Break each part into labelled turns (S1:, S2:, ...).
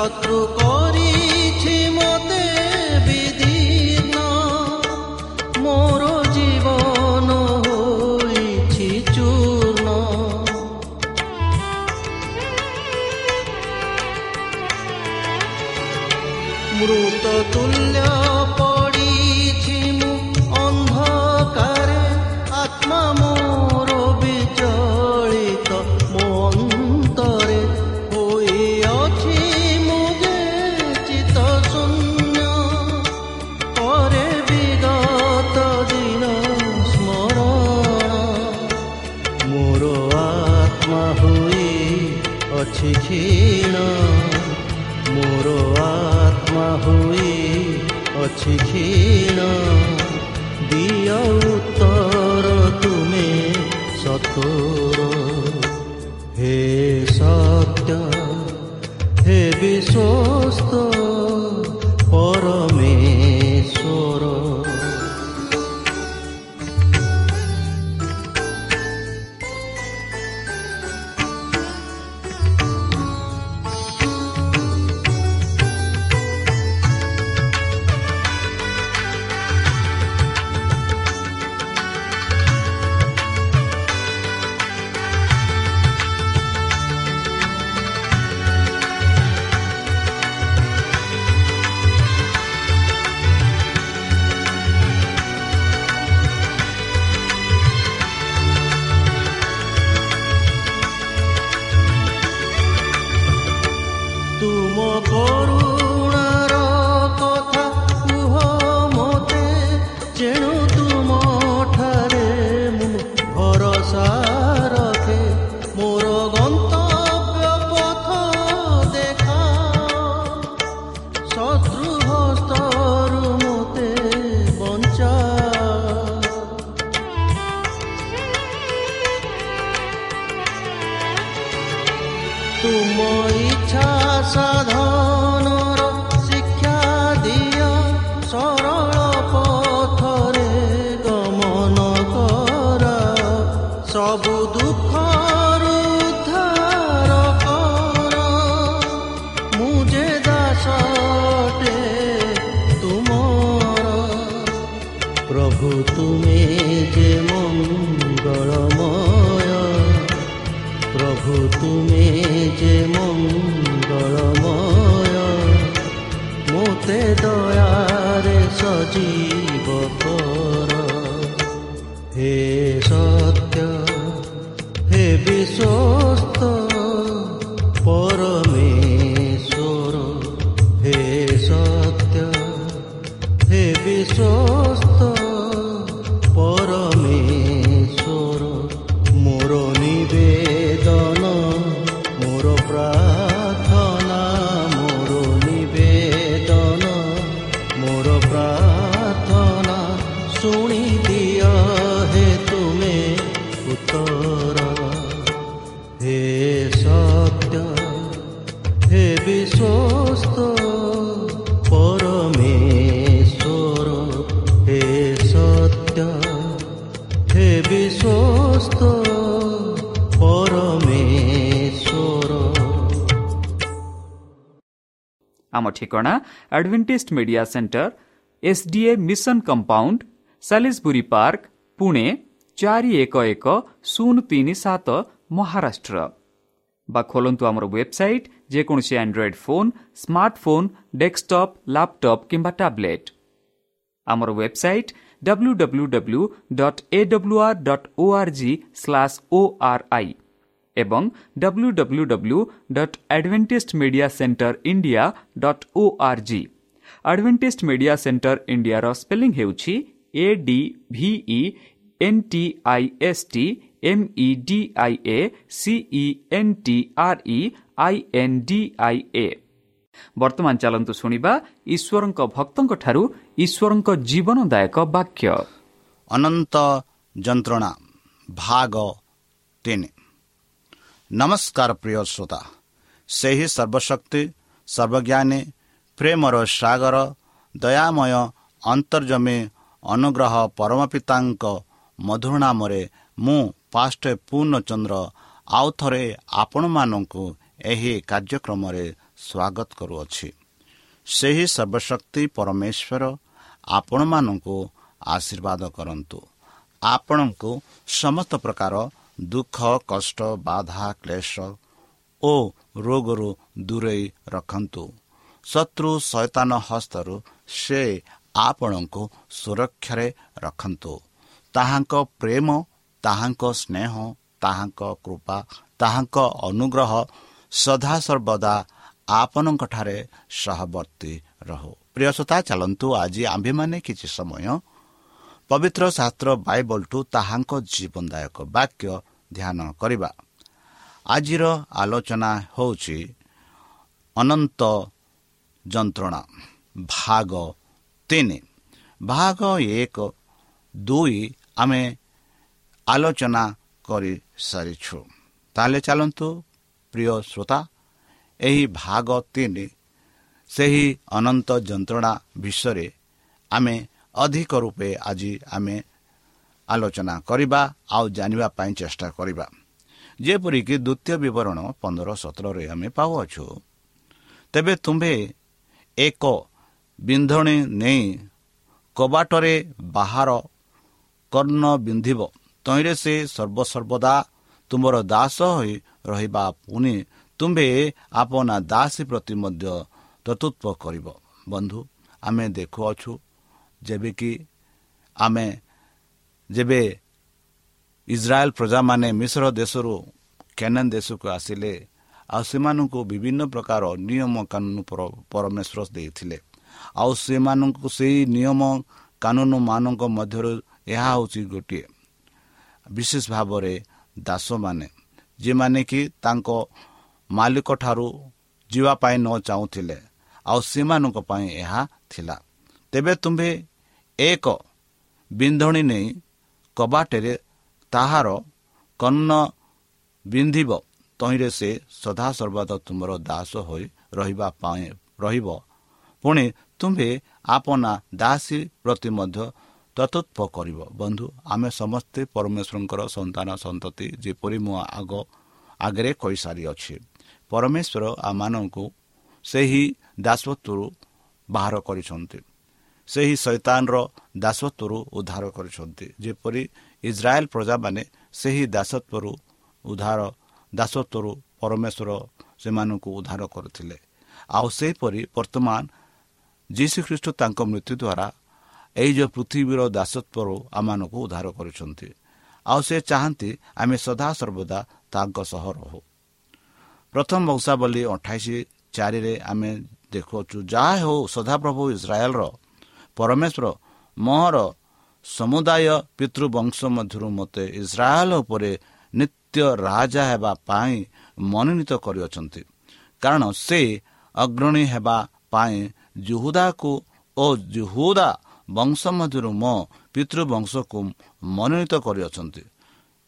S1: শত্রু ତୁମ ଇଚ୍ଛା ସାଧନର ଶିକ୍ଷା जी
S2: ଆମ ଠିକଣା Adventist media centre SDA mission compound Salisbury park Pune ଚାରି ଏକ ଏକ ଶୂନ ତିନି ସାତ ମହାରାଷ୍ଟ୍ର ବା ଖୋଲନ୍ତୁ ଆମର ୱେବସାଇଟ୍ ଯେକୌଣସି android phone smartphone desktop laptop କିମ୍ବା ଟ୍ୟାବ୍ଲେଟ୍ ଆମର website W W W dot A W R dot O R G slash O R I ଏବଂ W W W dot adventist media centre India dot O R G adventist media centre ଇଣ୍ଡିଆର spelling ହେଉଛି A D V E N T I S T M E D I A C E N T R E I N D I A ବର୍ତ୍ତମାନ ଚାଲନ୍ତୁ ଶୁଣିବା ଈଶ୍ୱରଙ୍କ ଭକ୍ତଙ୍କଠାରୁ ଈଶ୍ୱରଙ୍କ ଜୀବନଦାୟକ ବାକ୍ୟ।
S3: ଅନନ୍ତ ଯନ୍ତ୍ରଣା ଭାଗ ତିନି। ନମସ୍କାର ପ୍ରିୟ ଶ୍ରୋତା ସେହି ସର୍ବଶକ୍ତି ସର୍ବଜ୍ଞାନୀ ପ୍ରେମର ସାଗର ଦୟାମୟ ଅନ୍ତର୍ଜମୀ ଅନୁଗ୍ରହ ପରମ ପିତାଙ୍କ ମଧୁର ନାମରେ ମୁଁ ପାଷ୍ଟ ପୂର୍ଣ୍ଣଚନ୍ଦ୍ର ଆଉ ଥରେ ଆପଣମାନଙ୍କୁ ଏହି କାର୍ଯ୍ୟକ୍ରମରେ ସ୍ୱାଗତ କରୁଅଛି। ସେହି ସର୍ବଶକ୍ତି ପରମେଶ୍ୱର ଆପଣମାନଙ୍କୁ ଆଶୀର୍ବାଦ କରନ୍ତୁ। ଆପଣଙ୍କୁ ସମସ୍ତ ପ୍ରକାର ଦୁଃଖ କଷ୍ଟ ବାଧା କ୍ଲେଶ ଓ ରୋଗରୁ ଦୂରେଇ ରଖନ୍ତୁ। ଶତ୍ରୁ ଶୈତାନ ହସ୍ତରୁ ସେ ଆପଣଙ୍କୁ ସୁରକ୍ଷାରେ ରଖନ୍ତୁ। ତାହାଙ୍କ ପ୍ରେମ ତାହାଙ୍କ ସ୍ନେହ ତାହାଙ୍କ କୃପା ତାହାଙ୍କ ଅନୁଗ୍ରହ ସଦାସର୍ବଦା ଆପଣଙ୍କଠାରେ ସହବର୍ତ୍ତୀ ରହୁ। ପ୍ରିୟସତା ଚାଲନ୍ତୁ ଆଜି ଆମ୍ଭେମାନେ କିଛି ସମୟ ପବିତ୍ର ଶାସ୍ତ୍ର ବାଇବଲଠୁ ତାହାଙ୍କ ଜୀବନଦାୟକ ବାକ୍ୟ ଧ୍ୟାନ କରିବା। ଆଜିର ଆଲୋଚନା ହେଉଛି ଅନନ୍ତ ଯନ୍ତ୍ରଣା ଭାଗ ତିନି। ଭାଗ ଏକ ଦୁଇ ଆମେ ଆଲୋଚନା କରିସାରିଛୁ। ତାହେଲେ ଚାଲନ୍ତୁ ପ୍ରିୟ ଶ୍ରୋତା ଏହି ଭାଗ ତିନି ସେହି ଅନନ୍ତ ଯନ୍ତ୍ରଣା ବିଷୟରେ ଆମେ ଅଧିକ ରୂପେ ଆଜି ଆମେ ଆଲୋଚନା କରିବା ଆଉ ଜାଣିବା ପାଇଁ ଚେଷ୍ଟା କରିବା। ଯେପରିକି ଦ୍ୱିତୀୟ ବିବରଣ ପନ୍ଦର ସତରରେ ଆମେ ପାଉଅଛୁ ତେବେ ତୁମ୍ଭେ ଏକ ବିନ୍ଧଣୀ ନେଇ କବାଟରେ ବାହାର କର୍ଣ୍ଣ ବିନ୍ଧିବ ତହିଁରେ ସେ ସର୍ବସର୍ବଦା ତୁମର ଦାସ ହୋଇ ରହିବା ପୁଣି ତୁମ୍ଭେ ଆପଣା ଦାସୀ ପ୍ରତି ମଧ୍ୟ ତତୁତ୍ୱ କରିବ। ବନ୍ଧୁ ଆମେ ଦେଖୁଅଛୁ ଯେବେକି ଆମେ ଯେବେ ଇସ୍ରାଏଲ ପ୍ରଜାମାନେ ମିଶ୍ର ଦେଶରୁ କେନାନ ଦେଶକୁ ଆସିଲେ ଆଉ ସେମାନଙ୍କୁ ବିଭିନ୍ନ ପ୍ରକାର ନିୟମ କାନୁନ ପରମେଶ୍ୱର ଦେଇଥିଲେ। ଆଉ ସେମାନଙ୍କୁ ସେଇ ନିୟମ କାନୁନମାନଙ୍କ ମଧ୍ୟରୁ ଏହା ହେଉଛି ଗୋଟିଏ। ବିଶେଷ ଭାବରେ ଦାସମାନେ ଯେଉଁମାନେ କି ତାଙ୍କ ମାଲିକଠାରୁ ଯିବା ପାଇଁ ନ ଚାହୁଁଥିଲେ ଆଉ ସେମାନଙ୍କ ପାଇଁ ଏହା ଥିଲା। ତେବେ ତୁମ୍ଭେ ଏକ ବିନ୍ଧଣୀ ନେଇ କବାଟରେ ତାହାର କର୍ଣ୍ଣ ବିନ୍ଧିବ ତହିଁରେ ସେ ସଦାସର୍ବଦା ତୁମର ଦାସ ହୋଇ ରହିବା ପାଇଁ ରହିବ। ପୁଣି ତୁମ୍ଭେ ଆପଣା ଦାସୀ ପ୍ରତି ମଧ୍ୟ ତତତ୍ୱ କରିବ। ବନ୍ଧୁ ଆମେ ସମସ୍ତେ ପରମେଶ୍ୱରଙ୍କର ସନ୍ତାନ ସନ୍ତତି ଯେପରି ମୁଁ ଆଗ ଆଗରେ କହିସାରିଅଛି ପରମେଶ୍ୱର ଆମମାନଙ୍କୁ ସେହି ଦାସତ୍ୱରୁ ବାହାର କରିଛନ୍ତି। ସେହି ସୈତାନର ଦାସତ୍ୱରୁ ଉଦ୍ଧାର କରିଛନ୍ତି। ଯେପରି ଇସ୍ରାଏଲ ପ୍ରଜାମାନେ ସେହି ଦାସତ୍ୱରୁ ଉଦ୍ଧାର ଦାସତ୍ୱରୁ ପରମେଶ୍ୱର ସେମାନଙ୍କୁ ଉଦ୍ଧାର କରିଥିଲେ। ଆଉ ସେହିପରି ବର୍ତ୍ତମାନ ଯୀଶୁଖ୍ରୀଷ୍ଟ ତାଙ୍କ ମୃତ୍ୟୁ ଦ୍ୱାରା ଏଇ ଯେଉଁ ପୃଥିବୀର ଦାସତ୍ୱରୁ ଆମମାନଙ୍କୁ ଉଦ୍ଧାର କରୁଛନ୍ତି। ଆଉ ସେ ଚାହାନ୍ତି ଆମେ ସଦାସର୍ବଦା ତାଙ୍କ ସହ ରହୁ। ପ୍ରଥମ ବଂଶାବଳୀ ଅଠାଇଶ ଚାରିରେ ଆମେ ଦେଖୁଅଛୁ ଯାହା ହେଉ ସଦାପ୍ରଭୁ ଇସ୍ରାଏଲର ପରମେଶ୍ୱର ମୋହର ସମୁଦାୟ ପିତୃବଂଶ ମଧ୍ୟରୁ ମୋତେ ଇସ୍ରାଏଲ ଉପରେ ନିତ୍ୟ ରାଜା ହେବା ପାଇଁ ମନୋନୀତ କରିଅଛନ୍ତି। କାରଣ ସେ ଅଗ୍ରଣୀ ହେବା ପାଇଁ ଜୁହୁଦାକୁ ଓ ଜୁହୁଦା ବଂଶ ମଧ୍ୟରୁ ମୋ ପିତୃବଂଶକୁ ମନୋନୀତ କରିଅଛନ୍ତି।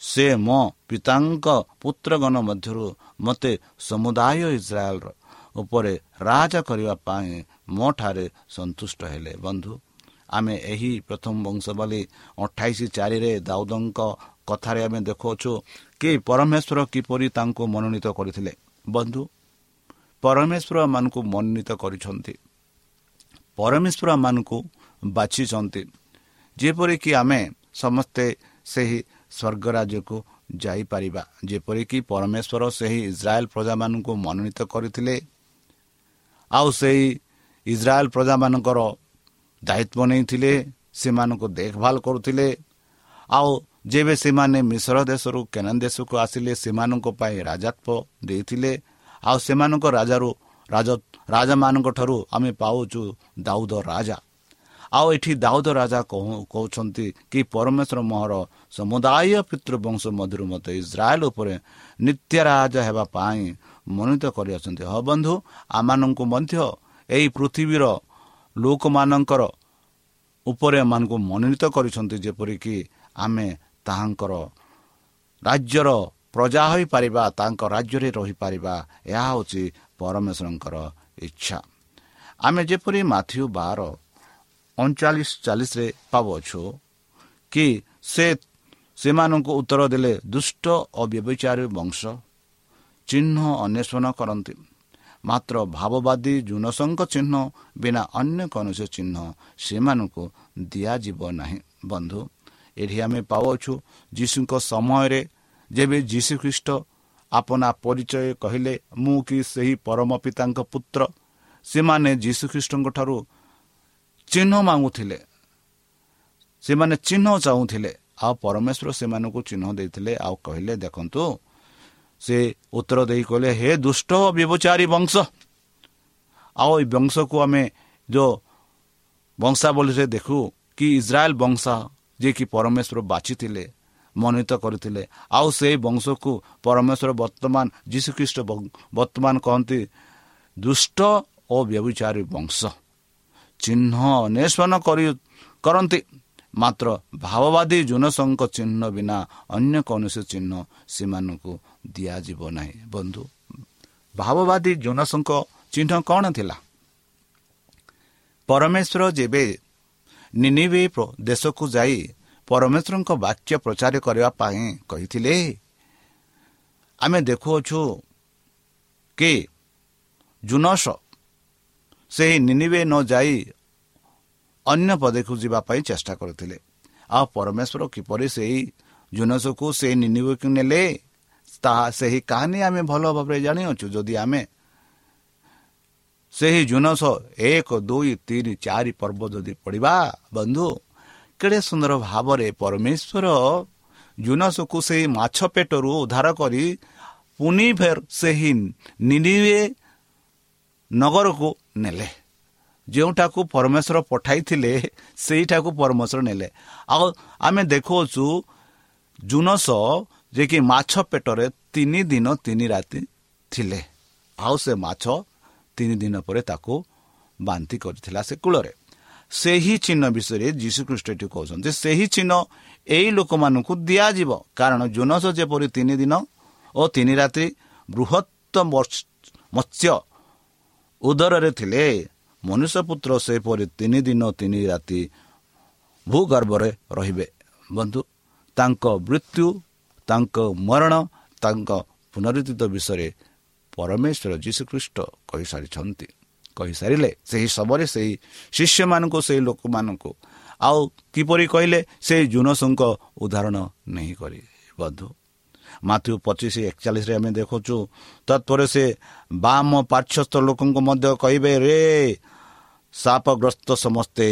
S3: ସେ ମୋ ପିତାଙ୍କ ପୁତ୍ରଗଣ ମଧ୍ୟରୁ ମୋତେ ସମୁଦାୟ ଇସ୍ରାଏଲର ଉପରେ ରାଜା କରିବା ପାଇଁ ମୋ ଠାରେ ସନ୍ତୁଷ୍ଟ ହେଲେ। ବନ୍ଧୁ ଆମେ ଏହି ପ୍ରଥମ ବଂଶବାଳୀ ଅଠାଇଶ ଚାରିରେ ଦାଉଦଙ୍କ କଥାରେ ଆମେ ଦେଖାଉଛୁ କି ପରମେଶ୍ୱର କିପରି ତାଙ୍କୁ ମନୋନୀତ କରିଥିଲେ। ବନ୍ଧୁ ପରମେଶ୍ୱର ମାନଙ୍କୁ ମନୋନୀତ କରିଛନ୍ତି। ପରମେଶ୍ୱର ମାନଙ୍କୁ ବାଛିଛନ୍ତି। ଯେପରିକି ଆମେ ସମସ୍ତେ ସେହି ସ୍ୱର୍ଗ ରାଜ୍ୟକୁ ଯାଇପାରିବା। ଯେପରିକି ପରମେଶ୍ୱର ସେହି ଇସ୍ରାଏଲ ପ୍ରଜାମାନଙ୍କୁ ମନୋନୀତ କରିଥିଲେ ଆଉ ସେହି ଇସ୍ରାଏଲ ପ୍ରଜାମାନଙ୍କର ଦାୟିତ୍ୱ ନେଇଥିଲେ ସେମାନଙ୍କୁ ଦେଖଭାଲ କରୁଥିଲେ ଆଉ ଯେବେ ସେମାନେ ମିଶ୍ର ଦେଶରୁ କେନାନ ଦେଶକୁ ଆସିଲେ ସେମାନଙ୍କ ପାଇଁ ରାଜତ୍ୱ ଦେଇଥିଲେ ଆଉ ସେମାନଙ୍କ ରାଜାରୁ ରାଜାମାନଙ୍କ ଠାରୁ ଆମେ ପାଉଛୁ ଦାଉଦ ରାଜା। ଆଉ ଏଠି ଦାଉଦ ରାଜା କହୁଛନ୍ତି କି ପରମେଶ୍ୱର ମୋହର ସମୁଦାୟ ପିତୃବଂଶ ମଧ୍ୟରୁ ମୋତେ ଇସ୍ରାଏଲ ଉପରେ ନିତ୍ୟ ରାଜା ହେବା ପାଇଁ ମନୋନୀତ କରିଅଛନ୍ତି ହଁ ବନ୍ଧୁ ଆମମାନଙ୍କୁ ମଧ୍ୟ ଏହି ପୃଥିବୀର ଲୋକମାନଙ୍କର ଉପରେ ଏମାନଙ୍କୁ ମନୋନୀତ କରିଛନ୍ତି ଯେପରିକି ଆମେ ତାହାଙ୍କର ରାଜ୍ୟର ପ୍ରଜା ହୋଇପାରିବା ତାଙ୍କ ରାଜ୍ୟରେ ରହିପାରିବା ଏହା ହେଉଛି ପରମେଶ୍ୱରଙ୍କର ଇଚ୍ଛା। ଆମେ ଯେପରି ମାଥ୍ୟୁ ବାର ଅଣଚାଳିଶ ଚାଳିଶରେ ପାଉଅଛୁ କି ସେ ସେମାନଙ୍କୁ ଉତ୍ତର ଦେଲେ ଦୁଷ୍ଟ ଓ ବ୍ୟବଚାରୀ ବଂଶ ଚିହ୍ନ ଅନ୍ୱେଷଣ କରନ୍ତି। ମାତ୍ର ଭାବବାଦୀ ଜୁନସଙ୍କ ଚିହ୍ନ ବିନା ଅନ୍ୟ କୌଣସି ଚିହ୍ନ ସେମାନଙ୍କୁ ଦିଆଯିବ ନାହିଁ। ବନ୍ଧୁ ଏଠି ଆମେ ପାଉଅଛୁ ଯୀଶୁଙ୍କ ସମୟରେ ଯେବେ ଯୀଶୁଖ୍ରୀଷ୍ଟ ଆପଣା ପରିଚୟ କହିଲେ ମୁଁ କି ସେହି ପରମ ପିତାଙ୍କ ପୁତ୍ର? ସେମାନେ ଯୀଶୁଖ୍ରୀଷ୍ଟଙ୍କ ଠାରୁ ଚିହ୍ନ ମାଗୁଥିଲେ ସେମାନେ ଚିହ୍ନ ଚାହୁଁଥିଲେ ଆଉ ପରମେଶ୍ୱର ସେମାନଙ୍କୁ ଚିହ୍ନ ଦେଇଥିଲେ। ଆଉ କହିଲେ ଦେଖନ୍ତୁ ସେ ଉତ୍ତର ଦେଇ କହିଲେ ହେ ଦୁଷ୍ଟ ବ୍ୟବଚାରୀ ବଂଶ! ଆଉ ଏଇ ବଂଶକୁ ଆମେ ଯେଉଁ ବଂଶାବଳୀରେ ଦେଖୁ କି ଇସ୍ରାଏଲ ବଂଶ ଯିଏକି ପରମେଶ୍ୱର ବାଛିଥିଲେ ମନୋନୀତ କରିଥିଲେ ଆଉ ସେହି ବଂଶକୁ ପରମେଶ୍ୱର ବର୍ତ୍ତମାନ ଯୀଶୁଖ୍ରୀଷ୍ଟ ବର୍ତ୍ତମାନ କହନ୍ତି ଦୁଷ୍ଟ ଓ ବ୍ୟବଚାରୀ ବଂଶ। ଚିହ୍ନ ଅନ୍ୱେଷଣ କରି କରନ୍ତି। ମାତ୍ର ଭାବବାଦୀ ଜୁନସଙ୍କ ଚିହ୍ନ ବିନା ଅନ୍ୟ କୌଣସି ଚିହ୍ନ ସେମାନଙ୍କୁ ଦିଆଯିବ ନାହିଁ। ବନ୍ଧୁ ଭାବବାଦୀ ଜୁନସଙ୍କ ଚିହ୍ନ କ'ଣ ଥିଲା? ପରମେଶ୍ୱର ଯେବେ ନିନିବେ ଦେଶକୁ ଯାଇ ପରମେଶ୍ୱରଙ୍କ ବାକ୍ୟ ପ୍ରଚାର କରିବା ପାଇଁ କହିଥିଲେ ଆମେ ଦେଖୁଅଛୁ କି ଜୁନସ ସେହି ନିନିବେ ନ ଯାଇ ଅନ୍ୟ ପଦକୁ ଯିବା ପାଇଁ ଚେଷ୍ଟା କରିଥିଲେ। ଆଉ ପରମେଶ୍ୱର କିପରି ସେହି ଜୁନସକୁ ସେହି ନିନିବେକୁ ନେଲେ ତାହା ସେହି କାହାଣୀ ଆମେ ଭଲ ଭାବରେ ଜାଣିଅଛୁ। ଯଦି ଆମେ ସେହି ଜୁନସ ଏକ ଦୁଇ ତିନି ଚାରି ପର୍ବ ଯଦି ପଢ଼ିବା ବନ୍ଧୁ କେଡ଼େ ସୁନ୍ଦର ଭାବରେ ପରମେଶ୍ୱର ଜୁନସକୁ ସେହି ମାଛ ପେଟରୁ ଉଦ୍ଧାର କରି ପୁଣି ଫେର ସେହି ନିନିବେ ନଗରକୁ ନେଲେ। ଯେଉଁଟାକୁ ପରମେଶ୍ୱର ପଠାଇଥିଲେ ସେଇଟାକୁ ପରମେଶ୍ୱର ନେଲେ। ଆଉ ଆମେ ଦେଖୁଅଛୁ ଜୁନସ ଯିଏକି ମାଛ ପେଟରେ ତିନି ଦିନ ତିନି ରାତି ଥିଲେ। ଆଉ ସେ ମାଛ ତିନି ଦିନ ପରେ ତାକୁ ବାନ୍ତି କରିଥିଲା ସେ କୂଳରେ। ସେହି ଚିହ୍ନ ବିଷୟରେ ଯୀଶୁଖ୍ରୀଷ୍ଟଟି କହୁଛନ୍ତି ସେହି ଚିହ୍ନ ଏଇ ଲୋକମାନଙ୍କୁ ଦିଆଯିବ। କାରଣ ଜୁନସ ଯେପରି ତିନି ଦିନ ଓ ତିନି ରାତି ବୃହତ୍ତ ମତ୍ସ୍ୟ ଉଦରରେ ଥିଲେ ମନୁଷ୍ୟପୁତ୍ର ସେପରି ତିନି ଦିନ ତିନି ରାତି ଭୂଗର୍ଭରେ ରହିବେ। ବନ୍ଧୁ ତାଙ୍କ ମୃତ୍ୟୁ ତାଙ୍କ ମରଣ ତାଙ୍କ ପୁନରୁଦ୍ଧିତ ବିଷୟରେ ପରମେଶ୍ୱର ଯୀଶୁଖ୍ରୀଷ୍ଟ କହିସାରିଛନ୍ତି। କହିସାରିଲେ ସେହି ସମୟରେ ସେହି ଶିଷ୍ୟମାନଙ୍କୁ ସେହି ଲୋକମାନଙ୍କୁ ଆଉ କିପରି କହିଲେ ସେହି ଜୁନସଙ୍କ ଉଦାହରଣ ନେଇ କରି ବନ୍ଧୁ ମାଥ୍ୟୁ ପଚିଶ ଏକଚାଳିଶରେ ଆମେ ଦେଖୁଛୁ। ତତ୍ପରେ ସେ ବାମ ପାର୍ଶ୍ୱସ୍ଥ ଲୋକଙ୍କୁ ମଧ୍ୟ କହିବେ ରେ ସାପଗ୍ରସ୍ତ ସମସ୍ତେ।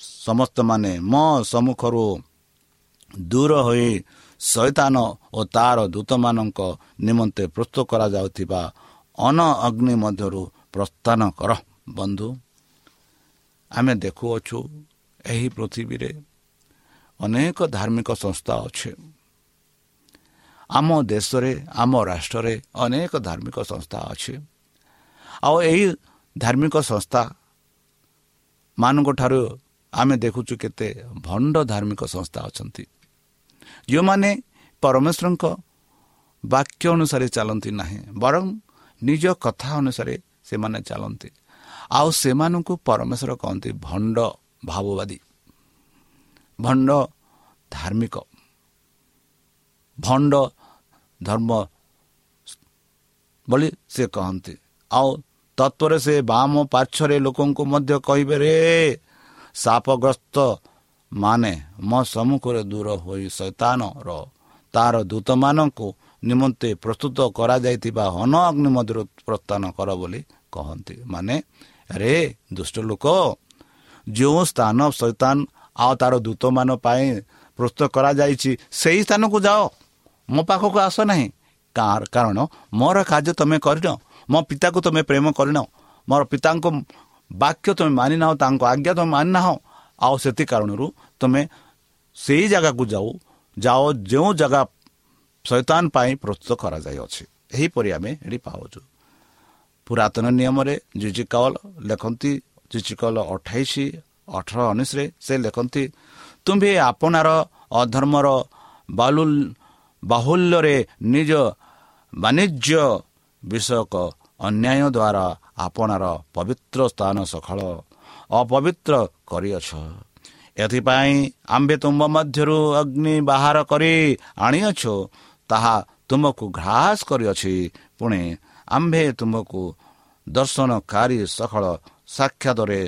S3: ସମସ୍ତମାନେ ମୋ ସମ୍ମୁଖରୁ ଦୂର ହୋଇ ଶୈତାନ ଓ ତାର ଦୂତମାନଙ୍କ ନିମନ୍ତେ ପ୍ରସ୍ତୁତ କରାଯାଉଥିବା ଅନ ଅଗ୍ନି ମଧ୍ୟରୁ ପ୍ରସ୍ଥାନ କର ବନ୍ଧୁ। ଆମେ ଦେଖୁଅଛୁ ଏହି ପୃଥିବୀରେ ଅନେକ ଧାର୍ମିକ ସଂସ୍ଥା ଅଛି। ଆମ ଦେଶରେ ଆମ ରାଷ୍ଟ୍ରରେ ଅନେକ ଧାର୍ମିକ ସଂସ୍ଥା ଅଛି। ଆଉ ଏହି ଧାର୍ମିକ ସଂସ୍ଥା ମାନଙ୍କଠାରୁ ଆମେ ଦେଖୁଛୁ କେତେ ଭଣ୍ଡ ଧାର୍ମିକ ସଂସ୍ଥା ଅଛନ୍ତି। ଯେଉଁମାନେ ପରମେଶ୍ୱରଙ୍କ ବାକ୍ୟ ଅନୁସାରେ ଚାଲନ୍ତି ନାହିଁ ବରଂ ନିଜ କଥା ଅନୁସାରେ ସେମାନେ ଚାଲନ୍ତି। ଆଉ ସେମାନଙ୍କୁ ପରମେଶ୍ୱର କହନ୍ତି ଭଣ୍ଡ ଭାବବାଦୀ ଭଣ୍ଡ ଧାର୍ମିକ ଭଣ୍ଡ ଧର୍ମ ବୋଲି ସେ କହନ୍ତି। ଆଉ ତତ୍ଵରେ ସେ ବାମ ପାର୍ଶ୍ୱରେ ଲୋକଙ୍କୁ ମଧ୍ୟ କହିବେ ରେ ସାପଗ୍ରସ୍ତ ମାନେ ମୋ ସମ୍ମୁଖରେ ଦୂର ହୋଇ ଶୈତାନର ତାର ଦୂତମାନଙ୍କୁ ନିମନ୍ତେ ପ୍ରସ୍ତୁତ କରାଯାଇଥିବା ହନ ଅଗ୍ନି ମଧ୍ୟରୁ ପ୍ରସ୍ଥାନ କର ବୋଲି କହନ୍ତି। ମାନେ ରେ ଦୁଷ୍ଟ ଲୋକ ଯେଉଁ ସ୍ଥାନ ଶୈତାନ ଆଉ ତାର ଦୂତମାନ ପାଇଁ ପ୍ରସ୍ତୁତ କରାଯାଇଛି ସେହି ସ୍ଥାନକୁ ଯାଅ। ମୋ ପାଖକୁ ଆସ ନାହିଁ। କାରଣ ମୋର କାର୍ଯ୍ୟ ତୁମେ କରିନ ମୋ ପିତାକୁ ତୁମେ ପ୍ରେମ କରିନ ମୋର ପିତାଙ୍କ ବାକ୍ୟ ତୁମେ ମାନିନାହ ତାଙ୍କ ଆଜ୍ଞା ତୁମେ ମାନିନାହ। ଆଉ ସେଥି କାରଣରୁ ତୁମେ ସେଇ ଜାଗାକୁ ଯାଉ ଯାଅ ଯେଉଁ ଜାଗା ଶୈତାନ ପାଇଁ ପ୍ରସ୍ତୁତ କରାଯାଇଅଛି। ଏହିପରି ଆମେ ଏଠି ପାଉଛୁ। ପୁରାତନ ନିୟମରେ ଜିଜିକଲ ଲେଖନ୍ତି ଜିଜିକଲ ଅଠେଇଶ ଅଠର ଉଣେଇଶରେ ସେ ଲେଖନ୍ତି ତୁମ୍ଭେ ଆପଣାର ଅଧର୍ମର ବାଲୁଲ ବାହୁଲ୍ୟରେ ନିଜ ବାଣିଜ୍ୟ ବିଷୟକ ଅନ୍ୟାୟ ଦ୍ୱାରା ଆପଣାର ପବିତ୍ର ସ୍ଥାନ ସକାଳ ଅପବିତ୍ର କରିଅଛ। ଏଥିପାଇଁ ଆମ୍ଭେ ତୁମ୍ଭ ମଧ୍ୟରୁ ଅଗ୍ନି ବାହାର କରି ଆଣିଅଛ। ତାହା ତୁମକୁ ଘ୍ରାସ କରିଅଛି। ପୁଣି ଆମ୍ଭେ ତୁମକୁ ଦର୍ଶନକାରୀ ସକାଳ ସାକ୍ଷାତରେ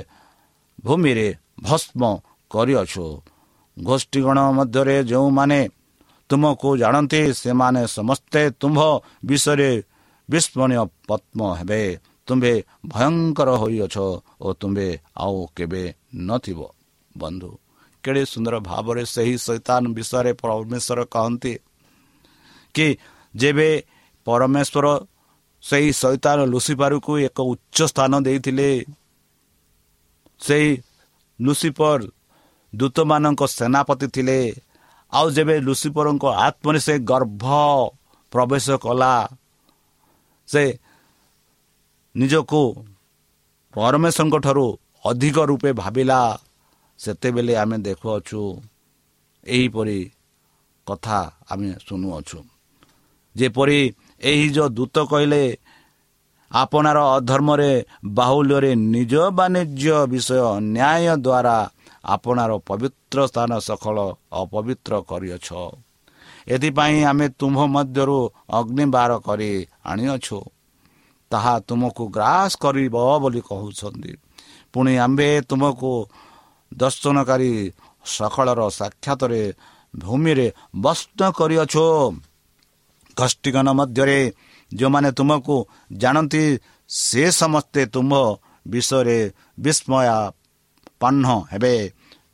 S3: ଭୂମିରେ ଭସ୍ମ କରିଅଛୁ। ଗୋଷ୍ଠୀଗଣ ମଧ୍ୟରେ ଯେଉଁମାନେ ତୁମକୁ ଜାଣନ୍ତି ସେମାନେ ସମସ୍ତେ ତୁମ୍ଭ ବିଷୟରେ ବିସ୍ମରଣୀୟ ପଦ୍ମ ହେବେ। ତୁମ୍ଭେ ଭୟଙ୍କର ହୋଇଅଛ ଓ ତୁମ୍ଭେ ଆଉ କେବେ ନଥିବ। ବନ୍ଧୁ କେଡ଼େ ସୁନ୍ଦର ଭାବରେ ସେହି ଶୈତାନ ବିଷୟରେ ପରମେଶ୍ୱର କହନ୍ତି କି ଯେବେ ପରମେଶ୍ୱର ସେହି ଶୈତାନ ଲୁସିପାରୁକୁ ଏକ ଉଚ୍ଚ ସ୍ଥାନ ଦେଇଥିଲେ ସେହି ଲୁସିଫର ଦୂତମାନଙ୍କ ସେନାପତି ଥିଲେ ଆଉ ଯେବେ ଲୁସିଫରଙ୍କ ଆତ୍ମରେ ସେ ଗର୍ଭ ପ୍ରବେଶ କଲା ସେ ନିଜକୁ ପରମେଶ୍ୱରଙ୍କ ଠାରୁ ଅଧିକ ରୂପେ ଭାବିଲା ସେତେବେଳେ ଆମେ ଦେଖୁଅଛୁ ଏହିପରି କଥା ଆମେ ଶୁଣୁଅଛୁ ଯେପରି ଏହି ଯେଉଁ ଦୂତ କହିଲେ ଆପଣାର ଅଧର୍ମରେ ବାହୁଲ୍ୟରେ ନିଜ ବାଣିଜ୍ୟ ବିଷୟ ନ୍ୟାୟ ଦ୍ୱାରା ଆପଣାର ପବିତ୍ର ସ୍ଥାନ ସଫଳ ଅପବିତ୍ର କରିଅଛ। ଏଥିପାଇଁ ଆମେ ତୁମ୍ଭ ମଧ୍ୟରୁ ଅଗ୍ନିବାର କରି ଆଣିଅଛୁ। ତାହା ତୁମକୁ ଗ୍ରାସ କରିବ ବୋଲି କହୁଛନ୍ତି। ପୁଣି ଆମ୍ଭେ ତୁମକୁ ଦର୍ଶନକାରୀ ସକାଳର ସାକ୍ଷାତରେ ଭୂମିରେ ବସ୍ତ କରିଅଛୁ। ଗୋଷ୍ଠୀଗଣ ମଧ୍ୟରେ ଯେଉଁମାନେ ତୁମକୁ ଜାଣନ୍ତି ସେ ସମସ୍ତେ ତୁମ୍ଭ ବିଷୟରେ ବିସ୍ମୟ ପାହ୍ନ ହେବେ।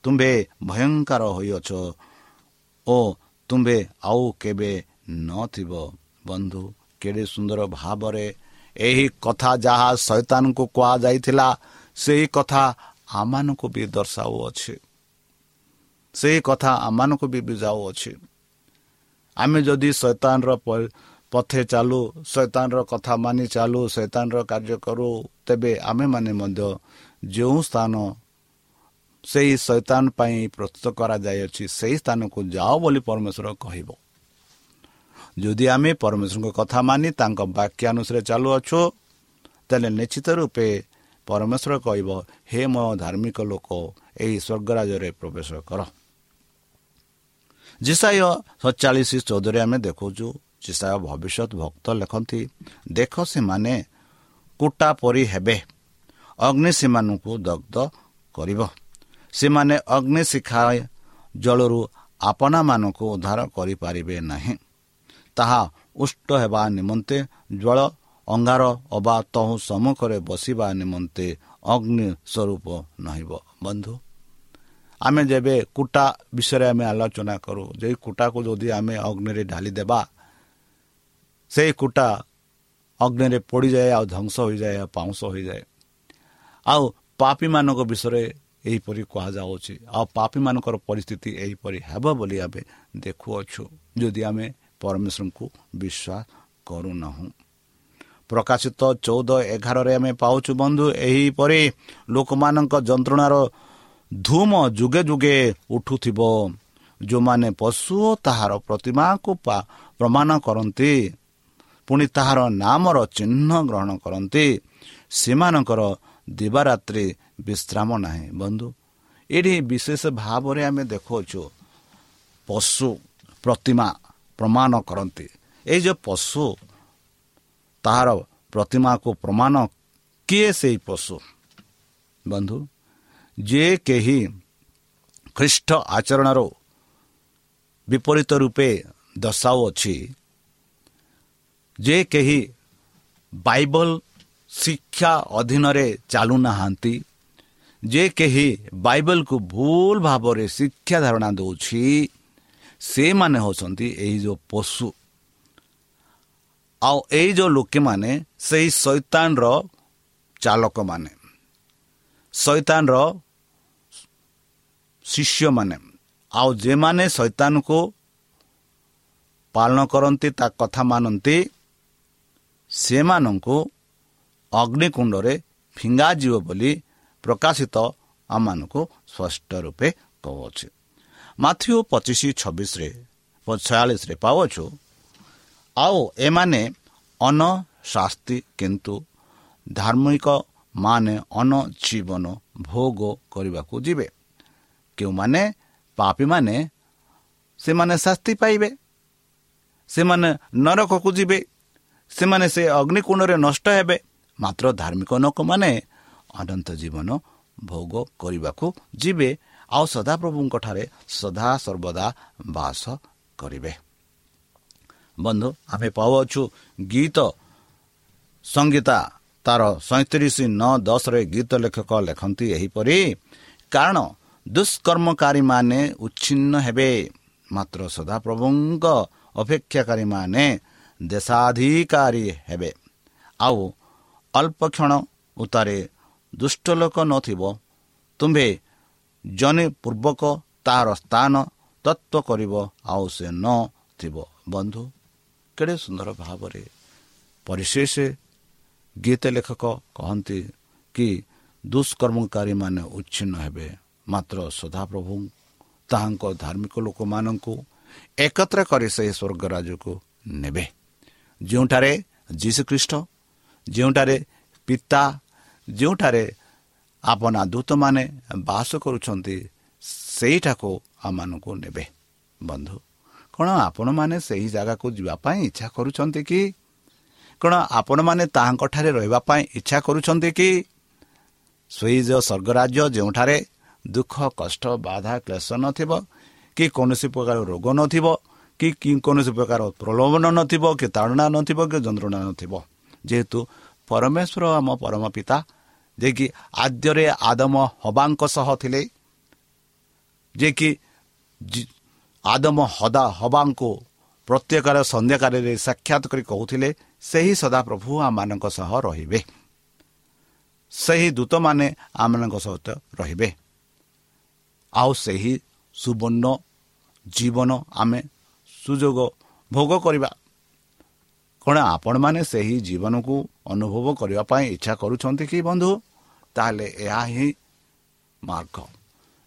S3: ତୁମ୍ଭେ ଭୟଙ୍କର ହୋଇଅଛ ଓ ତୁମ୍ଭେ ଆଉ କେବେ ନଥିବ। ବନ୍ଧୁ କେଡ଼େ ସୁନ୍ଦର ଭାବରେ ଏହି କଥା ଯାହା ଶୈତାନଙ୍କୁ କୁହାଯାଇଥିଲା ସେହି କଥା ଆମମାନଙ୍କୁ ବି ଦର୍ଶାଉଅଛି। ସେହି କଥା ଆମମାନଙ୍କୁ ବି ବୁଝାଉଅଛି। ଆମେ ଯଦି ଶୈତାନର ପଥେ ଚାଲୁ ଶୈତାନର କଥା ମାନି ଚାଲୁ ଶୈତାନର କାର୍ଯ୍ୟ କରୁ ତେବେ ଆମେମାନେ ମଧ୍ୟ ଯେଉଁ ସ୍ଥାନ ସେହି ଶୈତାନ ପାଇଁ ପ୍ରସ୍ତୁତ କରାଯାଇଅଛି ସେହି ସ୍ଥାନକୁ ଯାଅ ବୋଲି ପରମେଶ୍ୱର କହିବ। ଯଦି ଆମେ ପରମେଶ୍ୱରଙ୍କ କଥା ମାନି ତାଙ୍କ ବାକ୍ୟ ଅନୁସାରେ ଚାଲୁଅଛୁ ତାହେଲେ ନିଶ୍ଚିତ ରୂପେ ପରମେଶ୍ୱର କହିବ ହେ ମୋ ଧାର୍ମିକ ଲୋକ ଏହି ସ୍ୱର୍ଗରାଜରେ ପ୍ରବେଶ କର। ଜିସାଇ ସତଚାଳିଶ ଚଉଦରେ ଆମେ ଦେଖାଉଛୁ ଜିସାୟ ଭବିଷ୍ୟତ ଭକ୍ତ ଲେଖନ୍ତି ଦେଖ ସେମାନେ କୁଟା ପରି ହେବେ ଅଗ୍ନି ସେମାନଙ୍କୁ ଦଗ୍ଧ କରିବ। ସେମାନେ ଅଗ୍ନି ଶିଖା ଜଳରୁ ଆପଣାମାନଙ୍କୁ ଉଦ୍ଧାର କରିପାରିବେ ନାହିଁ। ତାହା ଉଷ୍ଟ ହେବା ନିମନ୍ତେ ଜଳ ଅଙ୍ଗାର ଅବା ତହୁ ସମ୍ମୁଖରେ ବସିବା ନିମନ୍ତେ ଅଗ୍ନି ସ୍ୱରୂପ ନହିବ। ବନ୍ଧୁ ଆମେ ଯେବେ କୁଟା ବିଷୟରେ ଆମେ ଆଲୋଚନା କରୁ ଯେ କୁଟାକୁ ଯଦି ଆମେ ଅଗ୍ନିରେ ଢାଲି ଦେବା ସେଇ କୁଟା ଅଗ୍ନିରେ ପୋଡ଼ିଯାଏ ଆଉ ଧ୍ୱଂସ ହୋଇଯାଏ ଆଉ ପାଉଁଶ ହୋଇଯାଏ। ଆଉ ପାପୀମାନଙ୍କ ବିଷୟରେ ଏହିପରି କୁହାଯାଉଛି। ଆଉ ପାପୀମାନଙ୍କର ପରିସ୍ଥିତି ଏହିପରି ହେବ ବୋଲି ଆମେ ଦେଖୁଅଛୁ ଯଦି ଆମେ ପରମେଶ୍ୱରଙ୍କୁ ବିଶ୍ୱାସ କରୁନାହୁଁ। ପ୍ରକାଶିତ ଚଉଦ ଏଗାରରେ ଆମେ ପାଉଛୁ ବନ୍ଧୁ ଏହିପରି ଲୋକମାନଙ୍କ ଯନ୍ତ୍ରଣାର ଧୂମ ଯୁଗେ ଯୁଗେ ଉଠୁଥିବ। ଯେଉଁମାନେ ପଶୁ ତାହାର ପ୍ରତିମାକୁ ପ୍ରମାଣ କରନ୍ତି ପୁଣି ତାହାର ନାମର ଚିହ୍ନ ଗ୍ରହଣ କରନ୍ତି। ସେମାନଙ୍କର ଦିବାରାତ୍ରି ବିଶ୍ରାମ ନାହିଁ ବନ୍ଧୁ ଏଠି ବିଶେଷ ଭାବରେ ଆମେ ଦେଖୁଅଛୁ ପଶୁ ପ୍ରତିମା ପ୍ରମାଣ କରନ୍ତି ଏଇ ଯେଉଁ ପଶୁ ତାହାର ପ୍ରତିମାକୁ ପ୍ରମାଣ କିଏ ସେଇ ପଶୁ ବନ୍ଧୁ ଯିଏ କେହି ଖ୍ରୀଷ୍ଟ ଆଚରଣର ବିପରୀତ ରୂପେ ଦର୍ଶାଉଅଛି ଯେ କେହି ବାଇବଲ ଶିକ୍ଷା ଅଧୀନରେ ଚାଲୁନାହାନ୍ତି ଯେ କେହି ବାଇବଲକୁ ଭୁଲ ଭାବରେ ଶିକ୍ଷା ଧାରଣା ଦେଉଛି ସେମାନେ ହେଉଛନ୍ତି ଏହି ଯେଉଁ ପଶୁ। ଆଉ ଏଇ ଯେଉଁ ଲୋକେମାନେ ସେହି ଶୈତାନର ଚାଲକମାନେ ଶୈତାନର ଶିଷ୍ୟମାନେ। ଆଉ ଯେମାନେ ଶୈତାନକୁ ପାଳନ କରନ୍ତି ତା କଥା ମାନନ୍ତି ସେମାନଙ୍କୁ ଅଗ୍ନିକୁଣ୍ଡରେ ଫିଙ୍ଗାଯିବ ବୋଲି ପ୍ରକାଶିତ ଆମମାନଙ୍କୁ ସ୍ପଷ୍ଟ ରୂପେ କହୁଅଛି। ମାଥ୍ୟୁ ପଚିଶ ଛବିଶରେ ଛୟାଳିଶରେ ପାଉଛୁ ଆଉ ଏମାନେ ଅନ ଶାସ୍ତି କିନ୍ତୁ ଧାର୍ମିକ ମାନେ ଅନ ଜୀବନ ଭୋଗ କରିବାକୁ ଯିବେ। କେଉଁମାନେ? ପାପୀମାନେ। ସେମାନେ ଶାସ୍ତି ପାଇବେ। ସେମାନେ ନରକକୁ ଯିବେ। ସେମାନେ ସେ ଅଗ୍ନିକୁଣ୍ଡରେ ନଷ୍ଟ ହେବେ। ମାତ୍ର ଧାର୍ମିକ ଲୋକମାନେ ଅନନ୍ତ ଜୀବନ ଭୋଗ କରିବାକୁ ଯିବେ। ଆଉ ସଦାପ୍ରଭୁଙ୍କଠାରେ ସଦା ସର୍ବଦା ବାସ କରିବେ। ବନ୍ଧୁ ଆମେ ପାଉଅଛୁ ଗୀତ ସଙ୍ଗୀତା। ତାର ସଇଁତିରିଶ ନଅ ଦଶରେ ଗୀତ ଲେଖକ ଲେଖନ୍ତି ଏହିପରି କାରଣ ଦୁଷ୍କର୍ମକାରୀମାନେ ଉଚ୍ଛିନ୍ନ ହେବେ। ମାତ୍ର ସଦାପ୍ରଭୁଙ୍କ ଅପେକ୍ଷାକାରୀମାନେ ଦେଶାଧିକାରୀ ହେବେ। ଆଉ ଅଳ୍ପ କ୍ଷଣ ଉତ୍ତାରେ ଦୁଷ୍ଟ ଲୋକ ନଥିବ ତୁମ୍ଭେ ଜନେ ପୂର୍ବକ ତାହାର ସ୍ଥାନ ତତ୍ତ୍ୱ କରିବ ଆଉ ସେ ନଥିବ ବନ୍ଧୁ କେଡ଼େ ସୁନ୍ଦର ଭାବରେ ପରିଶେଷ ଗୀତ ଲେଖକ କହନ୍ତି କି ଦୁଷ୍କର୍ମକାରୀମାନେ ଉଚ୍ଛିନ୍ନ ହେବେ। ମାତ୍ର ସଦାପ୍ରଭୁ ତାହାଙ୍କ ଧାର୍ମିକ ଲୋକମାନଙ୍କୁ ଏକତ୍ର କରି ସେହି ସ୍ୱର୍ଗ ରାଜକୁ ନେବେ। ଯେଉଁଠାରେ ଯୀଶୁଖ୍ରୀଷ୍ଟ ଯେଉଁଠାରେ ପିତା ଯେଉଁଠାରେ ଆପଣା ଦୂତମାନେ ବାସ କରୁଛନ୍ତି ସେଇଠାକୁ ଆମମାନଙ୍କୁ ନେବେ। ବନ୍ଧୁ କ'ଣ ଆପଣମାନେ ସେହି ଜାଗାକୁ ଯିବା ପାଇଁ ଇଚ୍ଛା କରୁଛନ୍ତି କି? କ'ଣ ଆପଣମାନେ ତାହାଙ୍କଠାରେ ରହିବା ପାଇଁ ଇଚ୍ଛା କରୁଛନ୍ତି କି? ଯେଉଁ ସ୍ୱର୍ଗରାଜ୍ୟ ଯେଉଁଠାରେ ଦୁଃଖ କଷ୍ଟ ବାଧା କ୍ଲେଶ ନଥିବ କି କୌଣସି ପ୍ରକାର ରୋଗ ନଥିବ କି କୌଣସି ପ୍ରକାର ପ୍ରଲୋଭନ ନଥିବ କି ତାଡ଼ନା ନଥିବ କି ଯନ୍ତ୍ରଣା ନଥିବ ଯେହେତୁ ପରମେଶ୍ୱର ଆମ ପରମ ପିତା ଯିଏକି ଆଦ୍ୟରେ ଆଦମ ହବାଙ୍କ ସହ ଥିଲେ। ଯିଏକି ଆଦମ ହଦା ହବାଙ୍କୁ ପ୍ରତ୍ୟେକର ସନ୍ଧ୍ୟାକାଳରେ ସାକ୍ଷାତ କରି କହୁଥିଲେ ସେହି ସଦାପ୍ରଭୁ ଆମମାନଙ୍କ ସହ ରହିବେ। ସେହି ଦୂତମାନେ ଆମମାନଙ୍କ ସହିତ ରହିବେ। ଆଉ ସେହି ସୁବର୍ଣ୍ଣ ଜୀବନ ଆମେ ସୁଯୋଗ ଭୋଗ କରିବା କ'ଣ ଆପଣମାନେ ସେହି ଜୀବନକୁ ଅନୁଭବ କରିବା ପାଇଁ ଇଚ୍ଛା କରୁଛନ୍ତି କି ବନ୍ଧୁ? ତାହେଲେ ଏହା ହିଁ ମାର୍ଗ।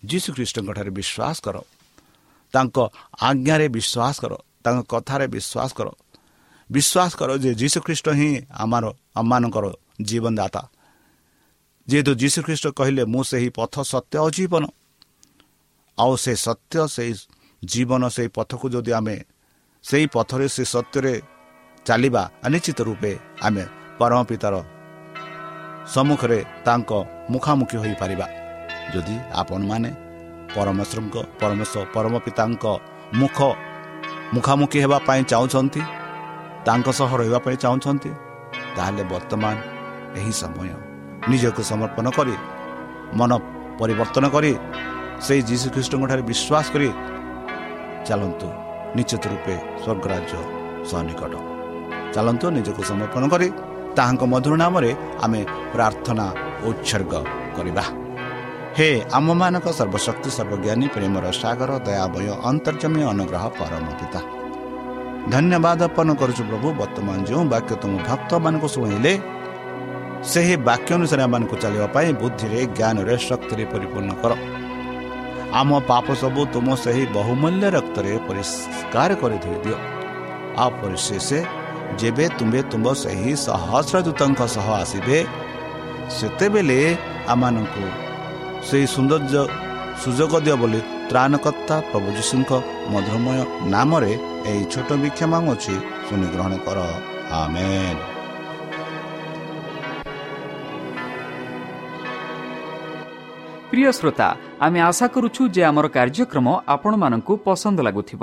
S3: ଯୀଶୁ ଖ୍ରୀଷ୍ଟଙ୍କଠାରେ ବିଶ୍ୱାସ କର। ତାଙ୍କ ଆଜ୍ଞାରେ ବିଶ୍ୱାସ କର। ତାଙ୍କ କଥାରେ ବିଶ୍ୱାସ କର। ବିଶ୍ୱାସ କର ଯେ ଯୀଶୁଖ୍ରୀଷ୍ଟ ହିଁ ଆମର ଆମମାନଙ୍କର ଜୀବନଦାତା। ଯେହେତୁ ଯୀଶୁଖ୍ରୀଷ୍ଟ କହିଲେ ମୁଁ ସେହି ପଥ ସତ୍ୟ ଜୀବନ। ଆଉ ସେ ସତ୍ୟ ସେଇ ଜୀବନ ସେଇ ପଥକୁ ଯଦି ଆମେ ସେଇ ପଥରେ ସେ ସତ୍ୟରେ ଚାଲିବା ନିଶ୍ଚିତ ରୂପେ ଆମେ ପରମ ପିତାର ସମ୍ମୁଖରେ ତାଙ୍କ ମୁଖାମୁଖି ହୋଇପାରିବା। ଯଦି ଆପଣମାନେ ପରମେଶ୍ୱରଙ୍କ ପରମେଶ୍ୱର ପରମ ପିତାଙ୍କ ମୁଖ ମୁଖାମୁଖି ହେବା ପାଇଁ ଚାହୁଁଛନ୍ତି ତାଙ୍କ ସହ ରହିବା ପାଇଁ ଚାହୁଁଛନ୍ତି ତାହେଲେ ବର୍ତ୍ତମାନ ଏହି ସମୟ ନିଜକୁ ସମର୍ପଣ କରି ମନ ପରିବର୍ତ୍ତନ କରି ସେହି ଯୀଶୁଖ୍ରୀଷ୍ଟଙ୍କଠାରେ ବିଶ୍ୱାସ କରି ଚାଲନ୍ତୁ ନିଶ୍ଚିତ ରୂପେ ସ୍ୱର୍ଗରାଜ୍ୟ ସନ୍ନିକଟ। ଚାଲନ୍ତୁ ନିଜକୁ ସମର୍ପଣ କରି ତାହାଙ୍କ ମଧୁର ନାମରେ ଆମେ ପ୍ରାର୍ଥନା ଉତ୍ସର୍ଗ କରିବା। ହେ ଆମମାନଙ୍କ ସର୍ବଶକ୍ତି ସର୍ବଜ୍ଞାନୀ ପ୍ରେମର ସାଗର ଦୟାବୟ ଅନ୍ତର୍ଜମୀ ଅନୁଗ୍ରହ ପରମ ପିତା। ଧନ୍ୟବାଦ ଅର୍ପଣ କରୁଛୁ ପ୍ରଭୁ ବର୍ତ୍ତମାନ ଯେଉଁ ବାକ୍ୟ ତୁମ ଭକ୍ତମାନଙ୍କୁ ଶୁଣିଲେ ସେହି ବାକ୍ୟ ଅନୁସାରେ ଆମମାନଙ୍କୁ ଚାଲିବା ପାଇଁ ବୁଦ୍ଧିରେ ଜ୍ଞାନରେ ଶକ୍ତିରେ ପରିପୂର୍ଣ୍ଣ କର। ଆମ ପାପ ସବୁ ତୁମ ସେହି ବହୁମୂଲ୍ୟ ରକ୍ତରେ ପରିଷ୍କାର କରି ଧୋଇଦିଅ ଆଉ ପରିଶେଷ ଯେବେ ତୁମ୍ଭେ ତୁମ୍ଭ ସେହି ସହସ୍ରଦୂତଙ୍କ ସହ ଆସିବେ ସେତେବେଳେ ଆମମାନଙ୍କୁ ସେହି ସୌନ୍ଦର୍ଯ୍ୟ ସୁଯୋଗ ଦିଅ ବୋଲି ତ୍ରାଣକର୍ତ୍ତା ପ୍ରଭୁ ଯୀଶୁଙ୍କ ମଧୁରମୟ ନାମରେ ଏହି ଛୋଟ ଭିକ୍ଷା ମାଗୁଅଛି। ଶୁଣି ଗ୍ରହଣ କର। ଆମେ
S2: ପ୍ରିୟ ଶ୍ରୋତା ଆମେ ଆଶା କରୁଛୁ ଯେ ଆମର କାର୍ଯ୍ୟକ୍ରମ ଆପଣମାନଙ୍କୁ ପସନ୍ଦ ଲାଗୁଥିବ।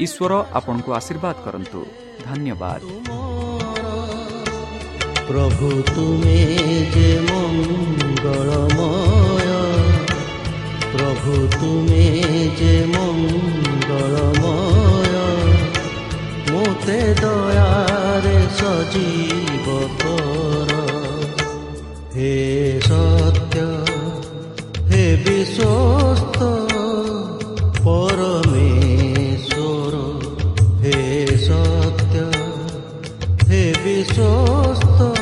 S1: ईश्वर आपनको आशीर्वाद गरु धन्यवाद। प्रभु तुमे ते मङमय प्रभु मङ्गलमे सो सत्य विश्वस्त। besos